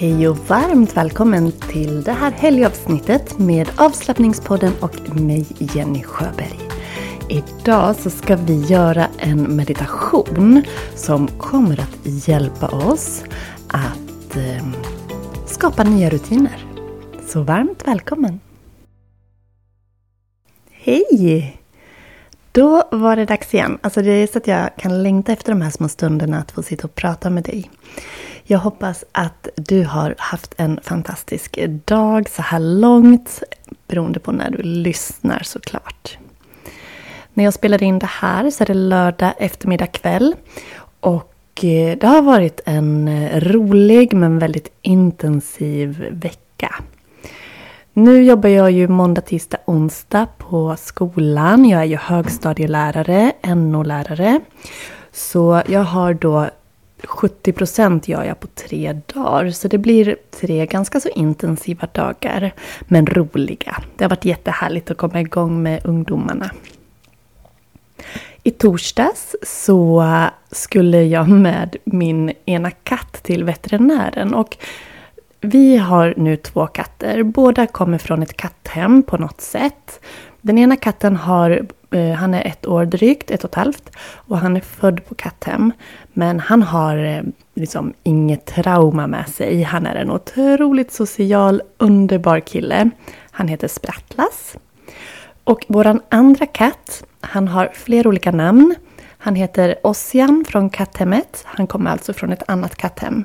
Hej och varmt välkommen till det här helgavsnittet med avslappningspodden och mig Jenny Sjöberg. Idag så ska vi göra en meditation som kommer att hjälpa oss att eh, skapa nya rutiner. Så varmt välkommen! Hej! Då var det dags igen. Alltså det är så att jag kan längta efter de här små stunderna att få sitta och prata med dig. Jag hoppas att du har haft en fantastisk dag så här långt. Beroende på när du lyssnar såklart. När jag spelar in det här så är det lördag eftermiddag kväll. Och eh, det har varit en eh, rolig men väldigt intensiv vecka. Nu jobbar jag ju måndag, tisdag, onsdag på skolan. Jag är ju högstadielärare, NO-lärare. Så jag har då 70 procent gör jag på tre dagar. Så det blir tre ganska så intensiva dagar. Men roliga. Det har varit jättehärligt att komma igång med ungdomarna. I torsdags så skulle jag med min ena katt till veterinären. Och vi har nu två katter. Båda kommer från ett katthem på något sätt. Den ena katten har, Eh, han är ett år drygt, ett och ett halvt. Och han är född på katthem. Men han har eh, liksom inget trauma med sig. Han är en otroligt social, underbar kille. Han heter Sprattlas. Och våran andra katt, han har flera olika namn. Han heter Ossian från katthemmet. Han kommer alltså från ett annat katthem.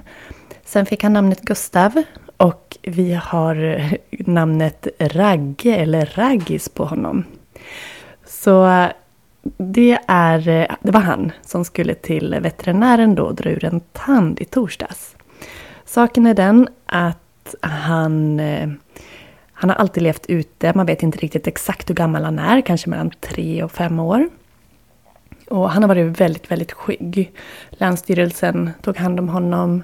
Sen fick han namnet Gustav och vi har eh, namnet Ragge eller Raggis på honom. Så eh, det, är, eh, det var han som skulle till veterinären då och dra ur en tand i torsdags. Saken är den att han, eh, han har alltid levt ute. Man vet inte riktigt exakt hur gammal han är, kanske mellan tre och fem år. Och han har varit väldigt, väldigt skygg. Länsstyrelsen tog hand om honom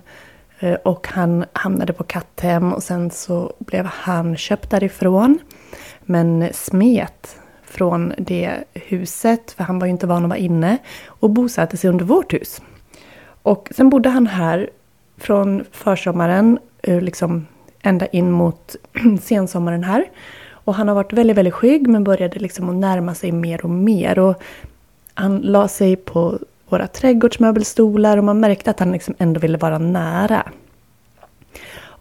och han hamnade på katthem och sen så blev han köpt därifrån. Men smet från det huset, för han var ju inte van att vara inne. Och bosatte sig under vårt hus. Och sen bodde han här från försommaren, eh, liksom ända in mot sensommaren här. Och han har varit väldigt, väldigt skygg men började liksom att närma sig mer och mer. Och han la sig på våra trädgårdsmöbelstolar och man märkte att han liksom ändå ville vara nära.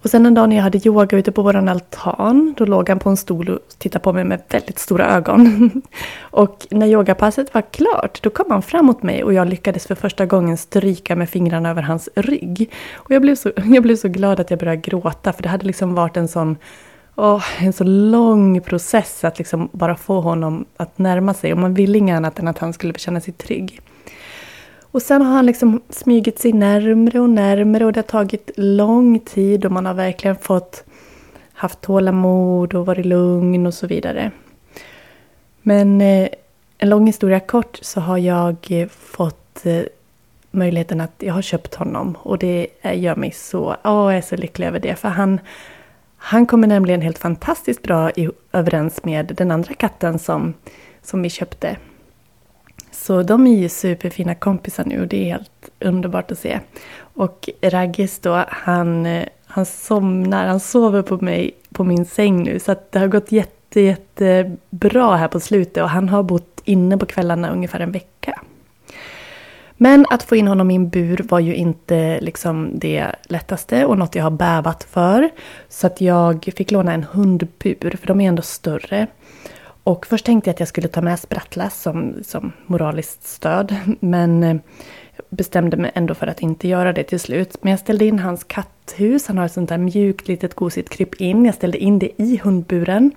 Och sen en dag när jag hade yoga ute på våran altan, då låg han på en stol och tittade på mig med väldigt stora ögon. och när yogapasset var klart, då kom han fram mot mig och jag lyckades för första gången stryka med fingrarna över hans rygg. Och jag blev så, jag blev så glad att jag började gråta, för det hade liksom varit en sån oh, en så lång process att liksom bara få honom att närma sig. Och man ville inget annat än att han skulle känna sig trygg. Och sen har han liksom smugit sig närmre och närmre och det har tagit lång tid och man har verkligen fått haft tålamod och varit lugn och så vidare. Men eh, en lång historia kort så har jag eh, fått eh, möjligheten att jag har köpt honom och det gör mig så, åh, jag är så lycklig över det för han han kommer nämligen helt fantastiskt bra i, överens med den andra katten som, som vi köpte. Så de är ju superfina kompisar nu och det är helt underbart att se. Och Raggis då, han, han somnar, han sover på mig på min säng nu. Så att det har gått jätte, jättebra här på slutet och han har bott inne på kvällarna ungefär en vecka. Men att få in honom i en bur var ju inte liksom det lättaste och något jag har bävat för. Så att jag fick låna en hundbur, för de är ändå större. Och först tänkte jag att jag skulle ta med Sprattlas som, som moraliskt stöd. Men eh, bestämde mig ändå för att inte göra det till slut. Men jag ställde in hans katthus. Han har ett sånt där mjukt litet gosigt kryp in. Jag ställde in det i hundburen.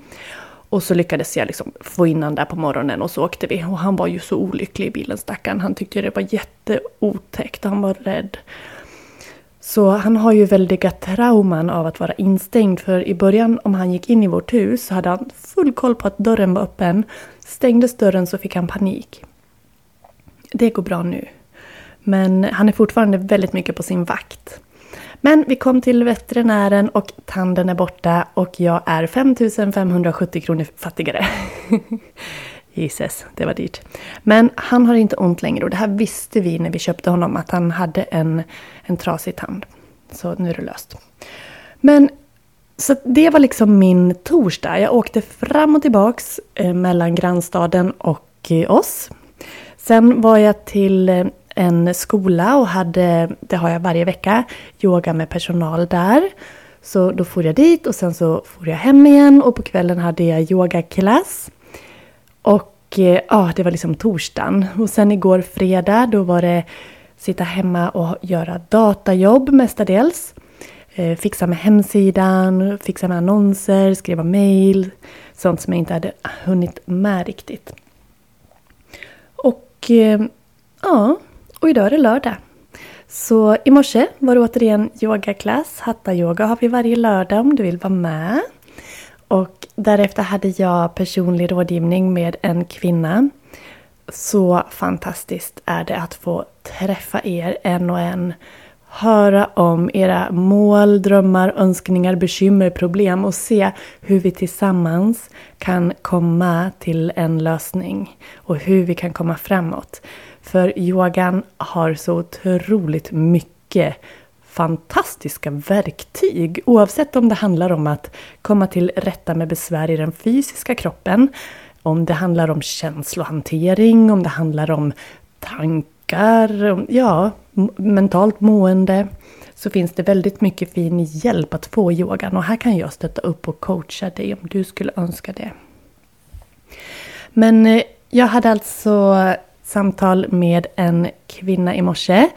Och så lyckades jag liksom få in honom där på morgonen och så åkte vi. Och han var ju så olycklig i bilen stackaren. Han tyckte det var jätteotäckt. Han var rädd. Så han har ju väldiga trauman av att vara instängd. För i början om han gick in i vårt hus så hade han full koll på att dörren var öppen. Stängdes dörren så fick han panik. Det går bra nu. Men han är fortfarande väldigt mycket på sin vakt. Men vi kom till veterinären och tanden är borta och jag är 5570 kronor fattigare. Jesus, det var dyrt. Men han har inte ont längre och det här visste vi när vi köpte honom att han hade en, en trasig tand. Så nu är det löst. Men så det var liksom min torsdag. Jag åkte fram och tillbaks eh, mellan grannstaden och eh, oss. Sen var jag till eh, en skola och hade, det har jag varje vecka, yoga med personal där. Så då for jag dit och sen så for jag hem igen och på kvällen hade jag yogaklass. Och eh, ja, det var liksom torsdagen. Och sen igår fredag då var det sitta hemma och göra datajobb mestadels. Eh, fixa med hemsidan, fixa med annonser, skriva mail. Sånt som jag inte hade hunnit med riktigt. Och eh, ja, och idag är det lördag. Så i morse var det återigen yogaklass. Hatta-yoga har vi varje lördag om du vill vara med. Och därefter hade jag personlig rådgivning med en kvinna. Så fantastiskt är det att få träffa er en och en. Höra om era mål, drömmar, önskningar, bekymmer, problem och se hur vi tillsammans kan komma till en lösning och hur vi kan komma framåt. För yogan har så otroligt mycket fantastiska verktyg. Oavsett om det handlar om att komma till rätta med besvär i den fysiska kroppen, om det handlar om känslohantering, om det handlar om tankar, ja, mentalt mående, så finns det väldigt mycket fin hjälp att få i yogan. Och här kan jag stötta upp och coacha dig om du skulle önska det. Men eh, jag hade alltså samtal med en kvinna i morse.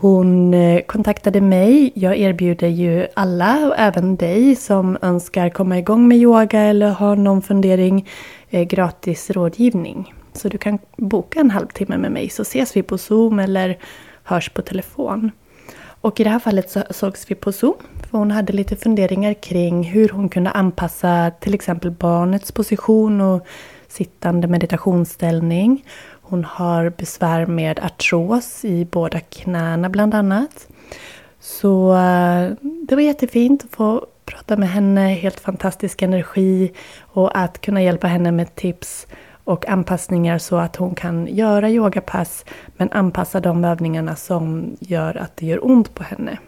Hon eh, kontaktade mig. Jag erbjuder ju alla och även dig som önskar komma igång med yoga eller har någon fundering eh, gratis rådgivning. Så du kan boka en halvtimme med mig så ses vi på Zoom eller hörs på telefon. Och i det här fallet så sågs vi på Zoom. För hon hade lite funderingar kring hur hon kunde anpassa till exempel barnets position och sittande meditationsställning. Hon har besvär med artros i båda knäna bland annat. Så eh, det var jättefint att få prata med henne, helt fantastisk energi och att kunna hjälpa henne med tips och anpassningar så att hon kan göra yogapass men anpassa de övningarna som gör att det gör ont på henne.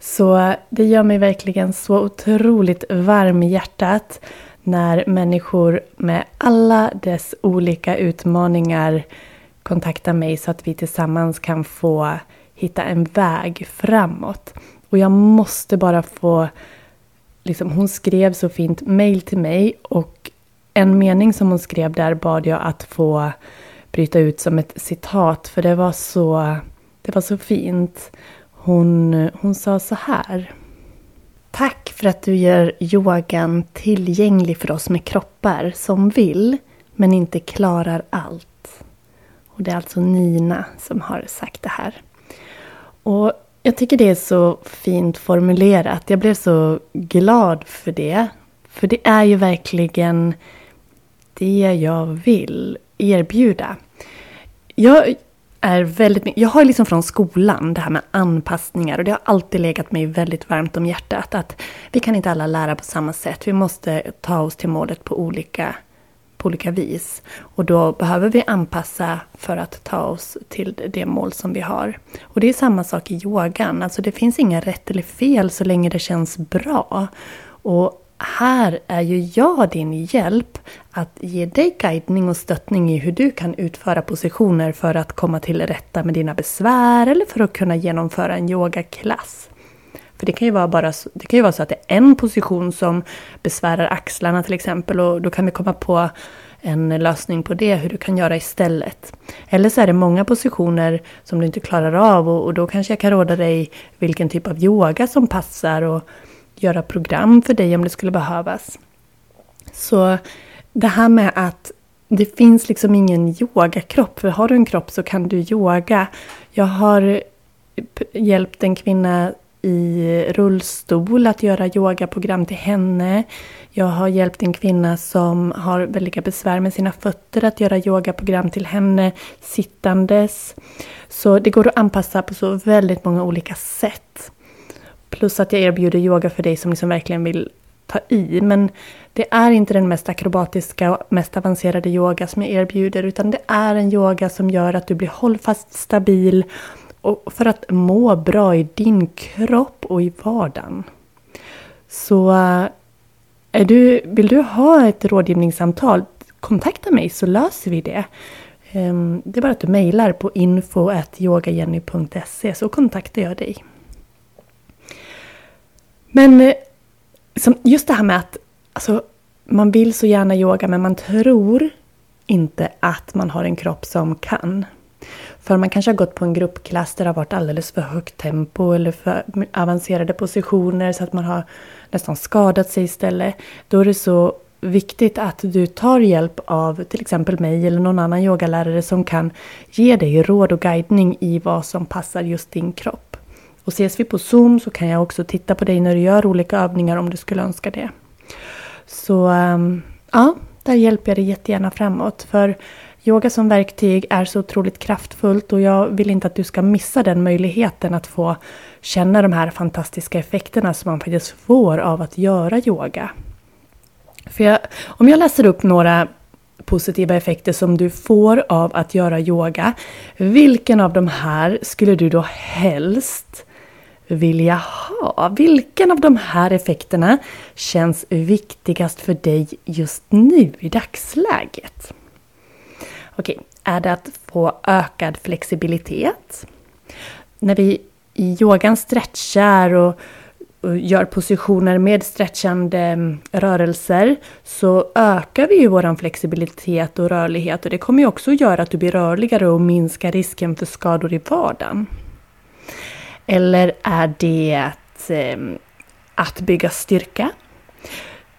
Så det gör mig verkligen så otroligt varm i hjärtat när människor med alla dess olika utmaningar kontaktar mig så att vi tillsammans kan få hitta en väg framåt. Och jag måste bara få... Liksom, hon skrev så fint mail till mig och en mening som hon skrev där bad jag att få bryta ut som ett citat för det var så, det var så fint. Hon, hon sa så här. Tack för att du gör yogan tillgänglig för oss med kroppar som vill men inte klarar allt. Och det är alltså Nina som har sagt det här. Och jag tycker det är så fint formulerat. Jag blev så glad för det. För det är ju verkligen det jag vill erbjuda. Jag är väldigt Jag har liksom från skolan det här med anpassningar och det har alltid legat mig väldigt varmt om hjärtat. Att vi kan inte alla lära på samma sätt. Vi måste ta oss till målet på olika, på olika vis. Och då behöver vi anpassa för att ta oss till det mål som vi har. Och det är samma sak i yogan. Alltså det finns inga rätt eller fel så länge det känns bra. Och här är ju jag din hjälp att ge dig guidning och stöttning i hur du kan utföra positioner för att komma till rätta med dina besvär eller för att kunna genomföra en yogaklass. För det kan ju vara, bara, det kan ju vara så att det är en position som besvärar axlarna till exempel och då kan vi komma på en lösning på det, hur du kan göra istället. Eller så är det många positioner som du inte klarar av och, och då kanske jag kan råda dig vilken typ av yoga som passar och göra program för dig om det skulle behövas. Så det här med att det finns liksom ingen yogakropp. För har du en kropp så kan du yoga. Jag har hjälpt en kvinna i rullstol att göra yogaprogram till henne. Jag har hjälpt en kvinna som har väldiga besvär med sina fötter att göra yogaprogram till henne sittandes. Så det går att anpassa på så väldigt många olika sätt. Plus att jag erbjuder yoga för dig som liksom verkligen vill ta i. Men det är inte den mest akrobatiska och mest avancerade yoga som jag erbjuder. Utan det är en yoga som gör att du blir hållfast stabil och för att må bra i din kropp och i vardagen. Så eh, är du, vill du ha ett rådgivningssamtal, kontakta mig så löser vi det. Ehm, det är bara att du mejlar på info.yogajenny.se så kontaktar jag dig. Men eh, just det här med att alltså, man vill så gärna yoga men man tror inte att man har en kropp som kan. För man kanske har gått på en gruppklass där det har varit alldeles för högt tempo eller för avancerade positioner så att man har nästan skadat sig istället. Då är det så viktigt att du tar hjälp av till exempel mig eller någon annan yogalärare som kan ge dig råd och guidning i vad som passar just din kropp. Och ses vi på Zoom så kan jag också titta på dig när du gör olika övningar om du skulle önska det. Så ehm, ja, där hjälper jag dig jättegärna framåt. För yoga som verktyg är så otroligt kraftfullt och jag vill inte att du ska missa den möjligheten att få känna de här fantastiska effekterna som man faktiskt får av att göra yoga. För jag, om jag läser upp några positiva effekter som du får av att göra yoga. Vilken av de här skulle du då helst vilja ha? Vilken av de här effekterna känns viktigast för dig just nu i dagsläget? Okej, är det att få ökad flexibilitet? När vi i yogan stretchar och gör positioner med stretchande mm, rörelser så ökar vi ju våran flexibilitet och rörlighet och det kommer ju också göra att du blir rörligare och minskar risken för skador i vardagen. Eller är det ehm, att, bygga styrka?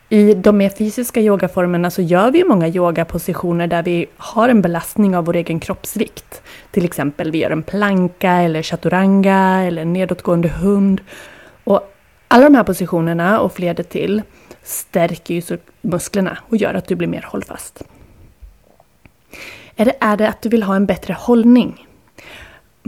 I de mer fysiska yogaformerna så gör vi många yogapositioner där vi har en belastning av vår egen kroppsvikt. Till exempel vi gör en planka eller chaturanga eller en nedåtgående hund. Och alla de här positionerna och fler till stärker ju musklerna och gör att du blir mer hållfast. Eller är det att du vill ha en bättre hållning?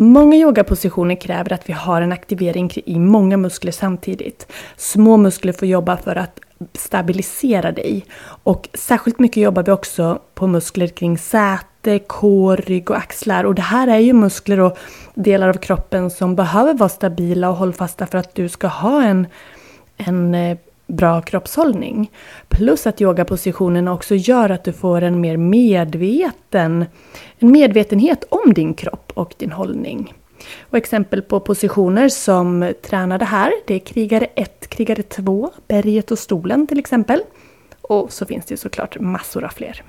Många yogapositioner kräver att vi har en aktivering i många muskler samtidigt. Små muskler får jobba för att stabilisera dig. Och särskilt mycket jobbar vi också på muskler kring säte, kår, rygg och axlar. Och det här är ju muskler och delar av kroppen som behöver vara stabila och hållfasta för att du ska ha en, en eh, bra kroppshållning. Plus att yogapositionerna också gör att du får en mer medveten, en medvetenhet om din kropp och din hållning. Och exempel på positioner som tränade här, det är krigare 1, krigare 2, berget och stolen till exempel. Och så finns det såklart massor av fler.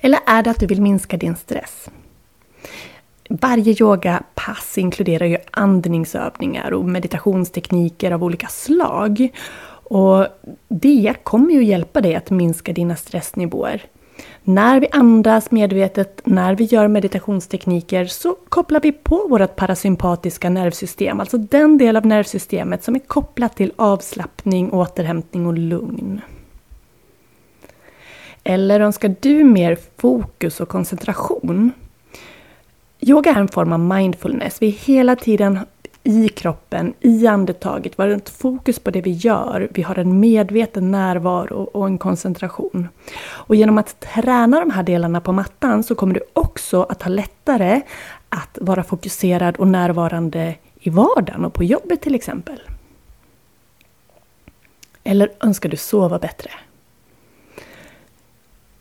Eller är det att du vill minska din stress? Varje yogapass inkluderar ju andningsövningar och meditationstekniker av olika slag. Och det kommer ju hjälpa dig att minska dina stressnivåer. När vi andas medvetet, när vi gör meditationstekniker så kopplar vi på vårt parasympatiska nervsystem, alltså den del av nervsystemet som är kopplat till avslappning, återhämtning och lugn. Eller önskar du mer fokus och koncentration? Yoga är en form av mindfulness. Vi är hela tiden i kroppen, i andetaget. Vi har ett fokus på det vi gör. Vi har en medveten närvaro och en koncentration. Och genom att träna de här delarna på mattan så kommer du också att ha lättare att vara fokuserad och närvarande i vardagen och på jobbet till exempel. Eller önskar du sova bättre?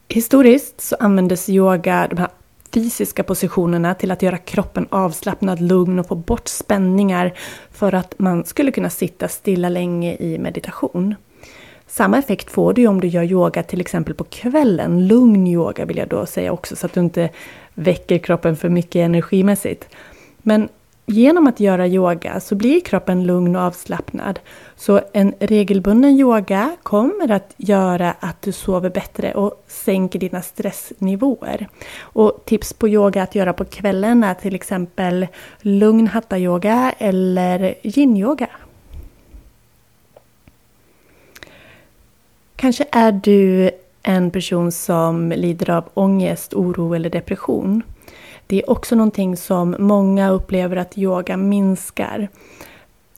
Historiskt så användes yoga, de här fysiska positionerna till att göra kroppen avslappnad, lugn och få bort spänningar för att man skulle kunna sitta stilla länge i meditation. Samma effekt får du om du gör yoga till exempel på kvällen. Lugn yoga vill jag då säga också så att du inte väcker kroppen för mycket energimässigt. Men Genom att göra yoga så blir kroppen lugn och avslappnad. Så en regelbunden yoga kommer att göra att du sover bättre och sänker dina stressnivåer. Och tips på yoga att göra på kvällen är till exempel lugn hatta-yoga eller yin-yoga. Kanske är du en person som lider av ångest, oro eller depression. Det är också någonting som många upplever att yoga minskar.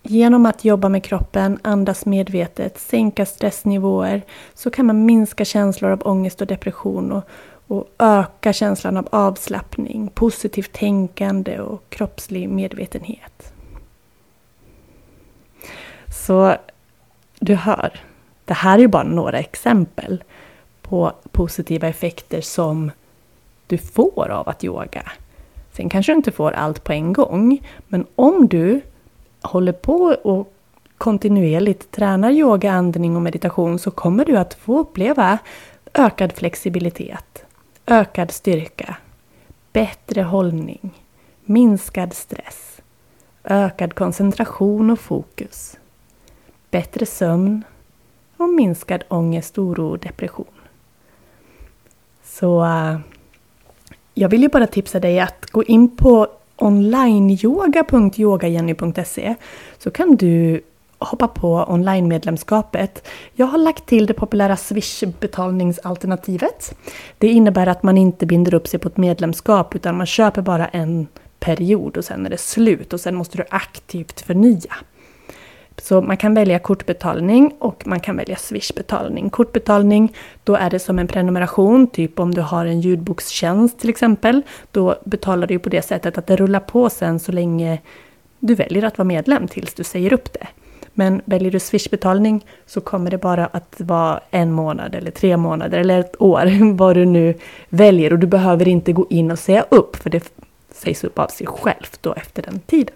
Genom att jobba med kroppen, andas medvetet, sänka stressnivåer så kan man minska känslor av ångest och depression och, och öka känslan av avslappning, positivt tänkande och kroppslig medvetenhet. Så du hör, det här är bara några exempel på positiva effekter som du får av att yoga. Sen kanske du inte får allt på en gång, men om du håller på och kontinuerligt tränar yoga, andning och meditation så kommer du att få uppleva ökad flexibilitet, ökad styrka, bättre hållning, minskad stress, ökad koncentration och fokus, bättre sömn och minskad ångest, oro och depression. Så eh, jag vill ju bara tipsa dig att gå in på onlineyoga.yogajenny.se så kan du hoppa på online-medlemskapet. Jag har lagt till det populära Swish-betalningsalternativet. Det innebär att man inte binder upp sig på ett medlemskap utan man köper bara en period och sen är det slut och sen måste du aktivt förnya. Så man kan välja kortbetalning och man kan välja swishbetalning. Kortbetalning, då är det som en prenumeration, typ om du har en ljudbokstjänst till exempel. Då betalar du på det sättet att det rullar på sen så länge du väljer att vara medlem tills du säger upp det. Men väljer du swishbetalning så kommer det bara att vara en månad eller tre månader eller ett år, vad du nu väljer. Och du behöver inte gå in och säga upp, för det sägs upp av sig självt då efter den tiden.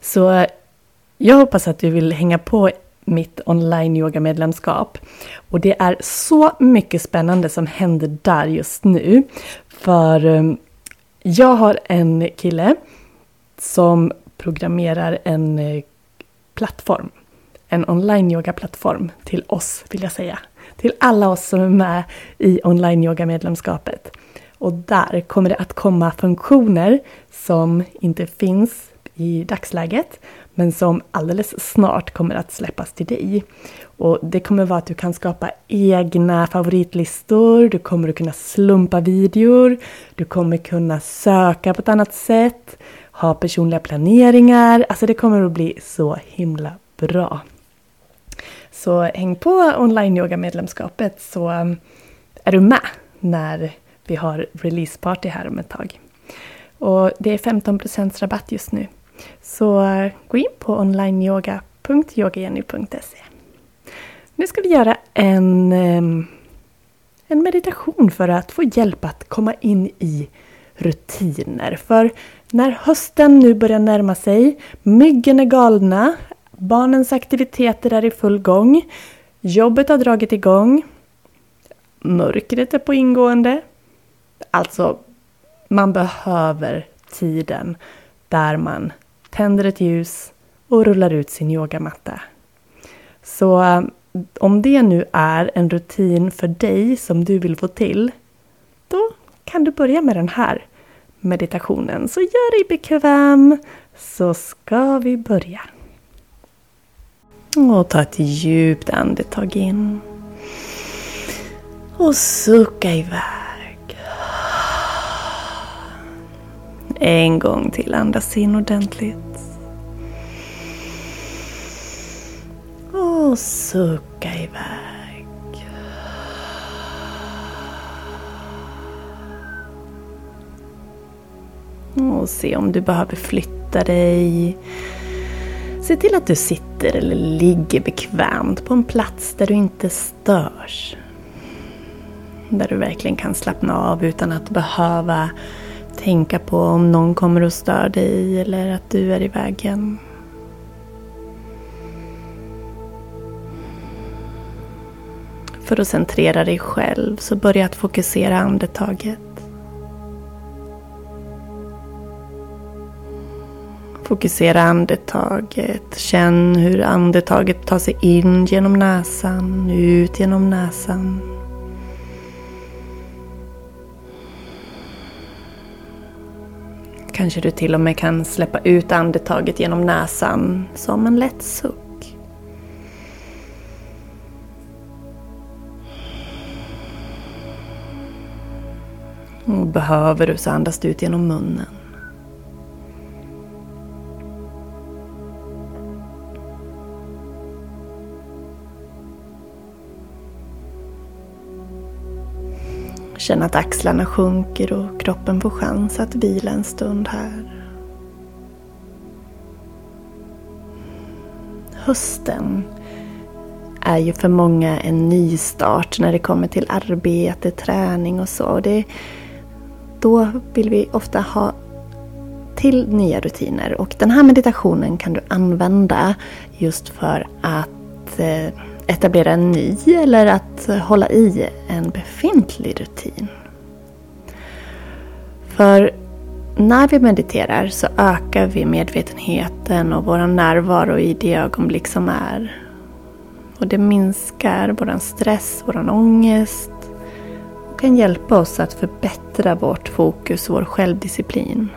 Så jag hoppas att du vill hänga på mitt online yoga medlemskap. Och det är så mycket spännande som händer där just nu. För um, jag har en kille som programmerar en eh, plattform. En online yoga plattform till oss vill jag säga. Till alla oss som är med i online yoga medlemskapet. Och där kommer det att komma funktioner som inte finns i dagsläget men som alldeles snart kommer att släppas till dig. Och det kommer vara att du kan skapa egna favoritlistor, du kommer att kunna slumpa videor, du kommer kunna söka på ett annat sätt, ha personliga planeringar. Alltså det kommer att bli så himla bra. Så häng på online-yoga-medlemskapet så um, är du med när vi har releaseparty här om ett tag. Och det är 15% rabatt just nu. Så eh, gå in på onlineyoga.yogajenny.se Nu ska vi göra en, ehm, en meditation för att få hjälp att komma in i rutiner. För när hösten nu börjar närma sig, myggen är galna, barnens aktiviteter är i full gång, jobbet har dragit igång, mörkret är på ingående. Alltså, man behöver tiden där man tänder ett ljus och rullar ut sin yogamatta. Så eh, om det nu är en rutin för dig som du vill få till, då kan du börja med den här meditationen. Så gör dig bekväm så ska vi börja. Och ta ett djupt andetag in. Och sucka iväg. En gång till, andas in ordentligt. Och sucka iväg. Och se om du behöver flytta dig. Se till att du sitter eller ligger bekvämt på en plats där du inte störs. Där du verkligen kan slappna av utan att behöva tänka på om någon kommer och stör dig eller att du är i vägen. För att centrera dig själv så börja att fokusera andetaget. Fokusera andetaget. Känn hur andetaget tar sig in genom näsan, ut genom näsan. Kanske du till och med kan släppa ut andetaget genom näsan som en lätt suck. Och behöver du så andas du ut genom munnen. Känn att axlarna sjunker och kroppen får chans att vila en stund här. Hösten är ju för många en ny start när det kommer till arbete, träning och så. Det, då vill vi ofta ha till nya rutiner och den här meditationen kan du använda just för att eh, etablera en ny eller att hålla i en befintlig rutin. För när vi mediterar så ökar vi medvetenheten och vår närvaro i det ögonblick som är. Och det minskar vår stress, vår ångest och kan hjälpa oss att förbättra vårt fokus och vår självdisciplin.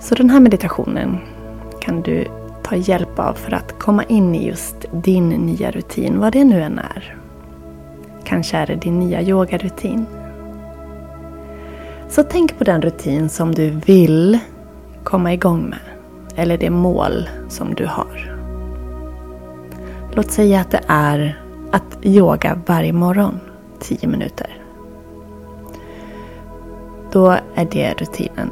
Så den här meditationen kan du ta hjälp av för att komma in i just din nya rutin, vad det nu än är. Kanske är det din nya yogarutin. Så tänk på den rutin som du vill komma igång med. Eller det mål som du har. Låt säga att det är att yoga varje morgon, 10 minuter. Då är det rutinen.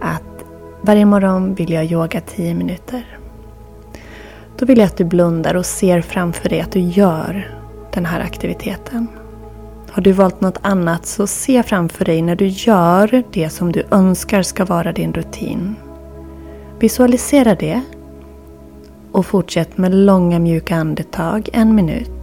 Att varje morgon vill jag yoga 10 minuter. Då vill jag att du blundar och ser framför dig att du gör den här aktiviteten. Har du valt något annat så se framför dig när du gör det som du önskar ska vara din rutin. Visualisera det och fortsätt med långa mjuka andetag en minut.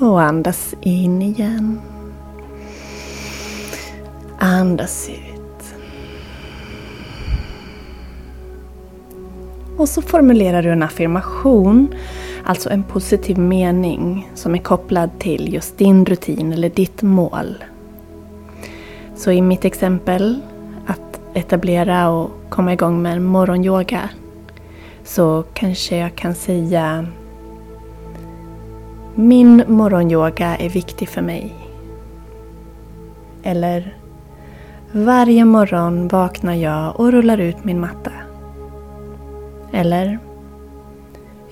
Och andas in igen. Andas ut. Och så formulerar du en affirmation, alltså en positiv mening som är kopplad till just din rutin eller ditt mål. Så i mitt exempel, att etablera och komma igång med morgonyoga, så kanske jag kan säga min morgonyoga är viktig för mig. Eller Varje morgon vaknar jag och rullar ut min matta. Eller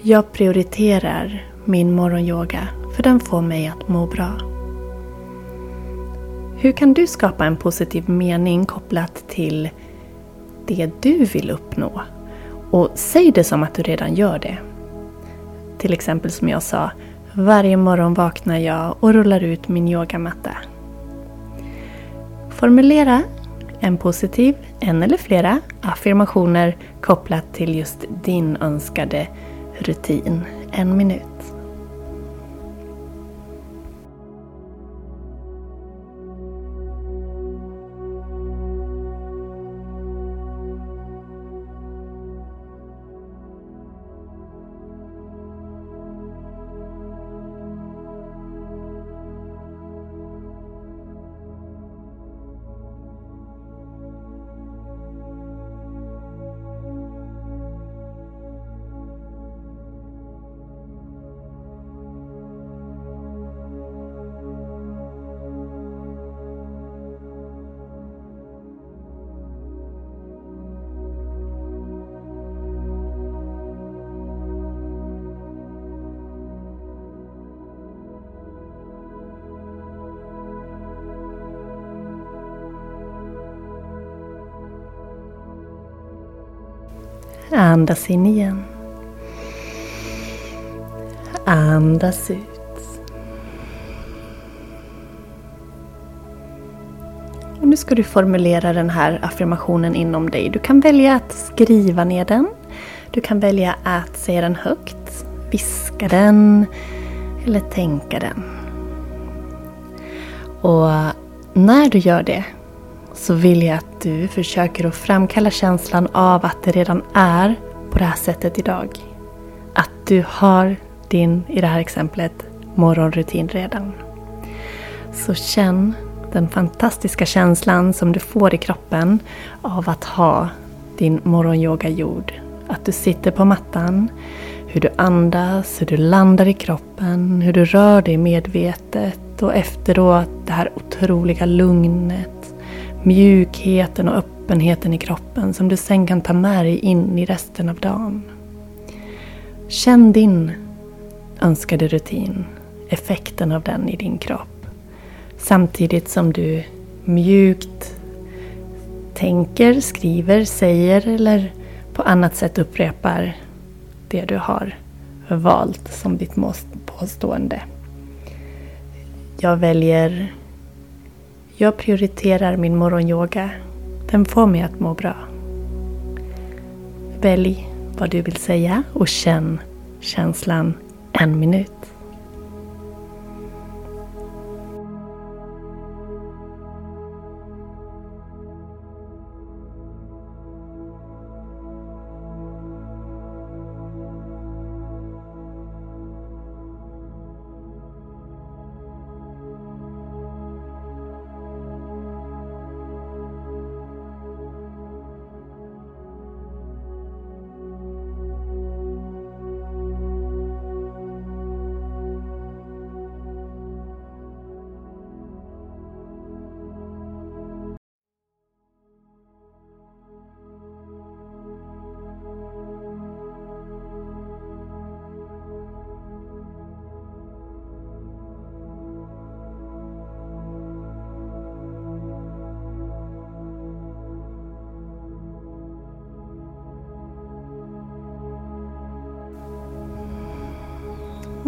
Jag prioriterar min morgonyoga för den får mig att må bra. Hur kan du skapa en positiv mening kopplat till det du vill uppnå? Och säg det som att du redan gör det. Till exempel som jag sa, varje morgon vaknar jag och rullar ut min yogamatta. Formulera en positiv, en eller flera, affirmationer kopplat till just din önskade rutin. En minut. Andas in igen. Andas ut. Och nu ska du formulera den här affirmationen inom dig. Du kan välja att skriva ner den. Du kan välja att säga den högt, viska den eller tänka den. Och när du gör det så vill jag att du försöker att framkalla känslan av att det redan är på det här sättet idag. Att du har din, i det här exemplet, morgonrutin redan. Så känn den fantastiska känslan som du får i kroppen av att ha din morgonyoga gjord. Att du sitter på mattan, hur du andas, hur du landar i kroppen, hur du rör dig medvetet och efteråt det här otroliga lugnet, mjukheten och öppenheten i kroppen som du sen kan ta med dig in i resten av dagen. Känn din önskade rutin, effekten av den i din kropp. Samtidigt som du mjukt tänker, skriver, säger eller på annat sätt upprepar det du har valt som ditt påstående. Jag väljer... Jag prioriterar min morgonyoga. Den får mig att må bra. Välj vad du vill säga och känn känslan en minut.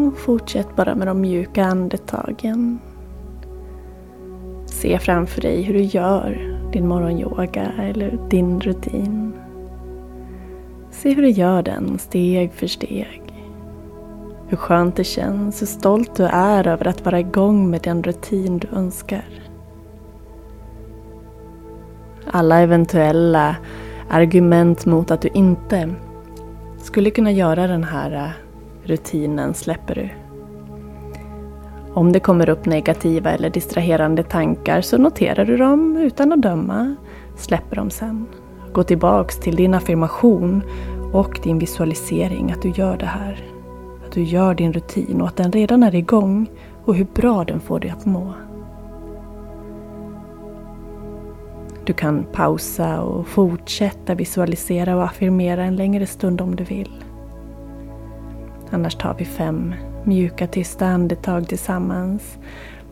Och fortsätt bara med de mjuka andetagen. Se framför dig hur du gör din morgonyoga eller din rutin. Se hur du gör den steg för steg. Hur skönt det känns, hur stolt du är över att vara igång med den rutin du önskar. Alla eventuella argument mot att du inte skulle kunna göra den här rutinen släpper du. Om det kommer upp negativa eller distraherande tankar så noterar du dem utan att döma, släpper dem sen. Gå tillbaks till din affirmation och din visualisering att du gör det här. Att du gör din rutin och att den redan är igång och hur bra den får dig att må. Du kan pausa och fortsätta visualisera och affirmera en längre stund om du vill. Annars tar vi fem mjuka tysta andetag tillsammans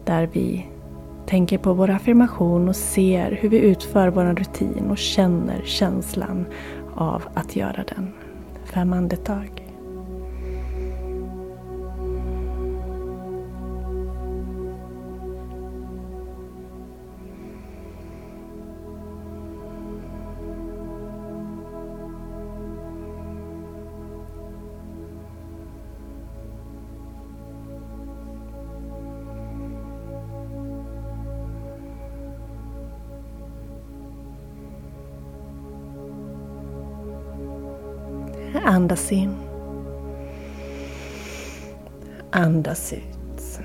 där vi tänker på vår affirmation och ser hur vi utför vår rutin och känner känslan av att göra den. Fem andetag. Andas in. Andas ut.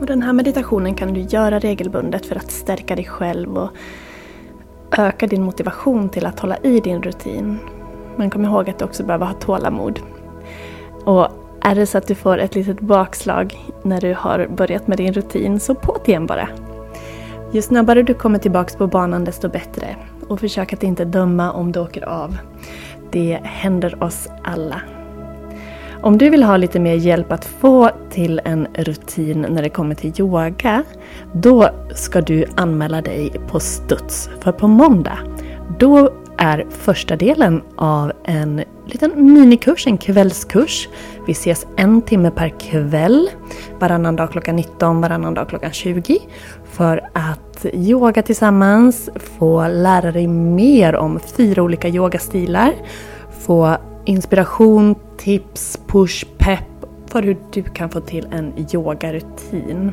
Och den här meditationen kan du göra regelbundet för att stärka dig själv och öka din motivation till att hålla i din rutin. Men kom ihåg att du också behöver ha tålamod. Och är det så att du får ett litet bakslag när du har börjat med din rutin, så på igen bara. Ju snabbare du kommer tillbaks på banan desto bättre och försök att inte döma om du åker av. Det händer oss alla. Om du vill ha lite mer hjälp att få till en rutin när det kommer till yoga, då ska du anmäla dig på studs. För på måndag, då är första delen av en liten minikurs, en kvällskurs. Vi ses en timme per kväll, varannan dag klockan 19, varannan dag klockan 20. För att yoga tillsammans, få lära dig mer om fyra olika yogastilar, få inspiration, tips, push, pepp för hur du kan få till en yogarutin.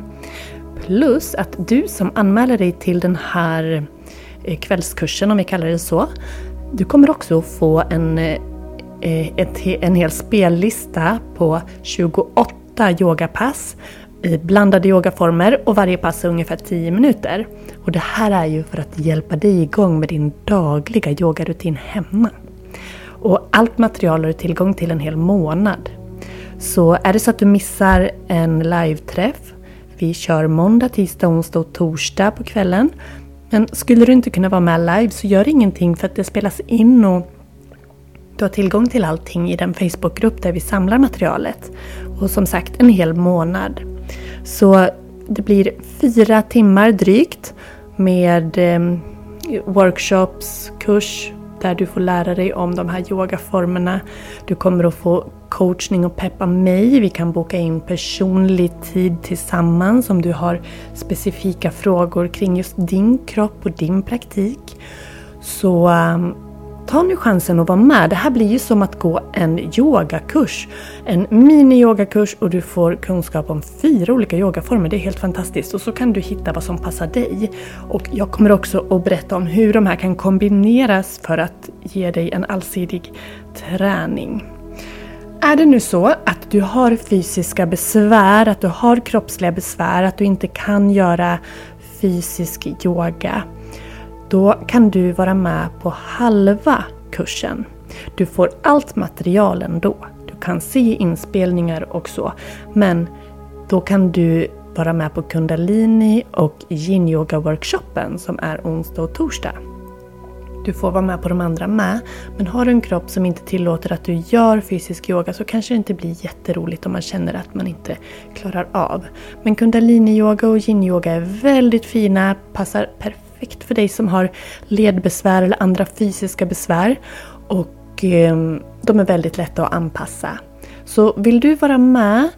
Plus att du som anmäler dig till den här eh, kvällskursen, om vi kallar det så, du kommer också få en, eh, Eh, ett, en hel spellista på 28 yogapass i blandade yogaformer och varje pass är ungefär 10 minuter. Och det här är ju för att hjälpa dig igång med din dagliga yogarutin hemma. Och allt material har du tillgång till en hel månad. Så är det så att du missar en live-träff, vi kör måndag, tisdag, onsdag och torsdag på kvällen. Men skulle du inte kunna vara med live så gör ingenting för att det spelas in och du har tillgång till allting i den Facebookgrupp där vi samlar materialet. Och som sagt en hel månad. Så det blir fyra timmar drygt med ehm, workshops, kurs, där du får lära dig om de här yogaformerna. Du kommer att få coachning och peppa mig. Vi kan boka in personlig tid tillsammans om du har specifika frågor kring just din kropp och din praktik. Så ehm, ta nu chansen att vara med. Det här blir ju som att gå en yogakurs. En mini-yogakurs och du får kunskap om fyra olika yogaformer. Det är helt fantastiskt. Och så kan du hitta vad som passar dig. Och jag kommer också att berätta om hur de här kan kombineras för att ge dig en allsidig träning. Är det nu så att du har fysiska besvär, att du har kroppsliga besvär, att du inte kan göra fysisk yoga då kan du vara med på halva kursen. Du får allt material ändå. Du kan se inspelningar och så. Men då kan du vara med på kundalini och yin yoga workshopen som är onsdag och torsdag. Du får vara med på de andra med. Men har du en kropp som inte tillåter att du gör fysisk yoga så kanske det inte blir jätteroligt om man känner att man inte klarar av. Men kundalini-yoga och yin-yoga är väldigt fina, passar perfekt perfekt för dig som har ledbesvär eller andra fysiska besvär. Och eh, de är väldigt lätta att anpassa. Så vill du vara med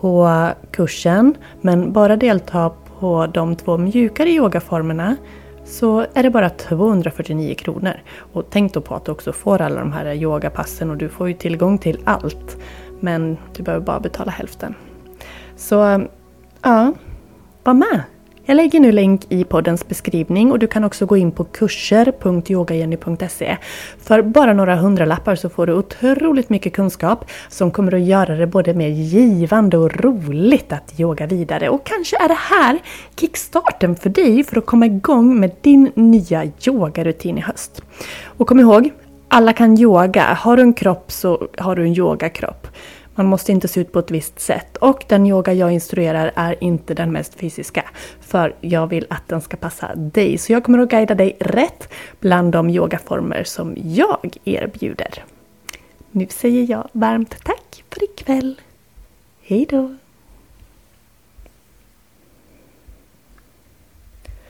på kursen men bara delta på de två mjukare yogaformerna så är det bara 249 kronor. Och tänk då på att du också får alla de här yogapassen och du får ju tillgång till allt. Men du behöver bara betala hälften. Så ja, var med! Jag lägger nu länk i poddens beskrivning och du kan också gå in på kurser.yogajenny.se. För bara några hundralappar så får du otroligt mycket kunskap som kommer att göra det både mer givande och roligt att yoga vidare. Och kanske är det här kickstarten för dig för att komma igång med din nya yogarutin i höst. Och kom ihåg, alla kan yoga. Har du en kropp så har du en yogakropp. Man måste inte se ut på ett visst sätt. Och den yoga jag instruerar är inte den mest fysiska. För jag vill att den ska passa dig. Så jag kommer att guida dig rätt bland de yogaformer som jag erbjuder. Nu säger jag varmt tack för ikväll. Hejdå!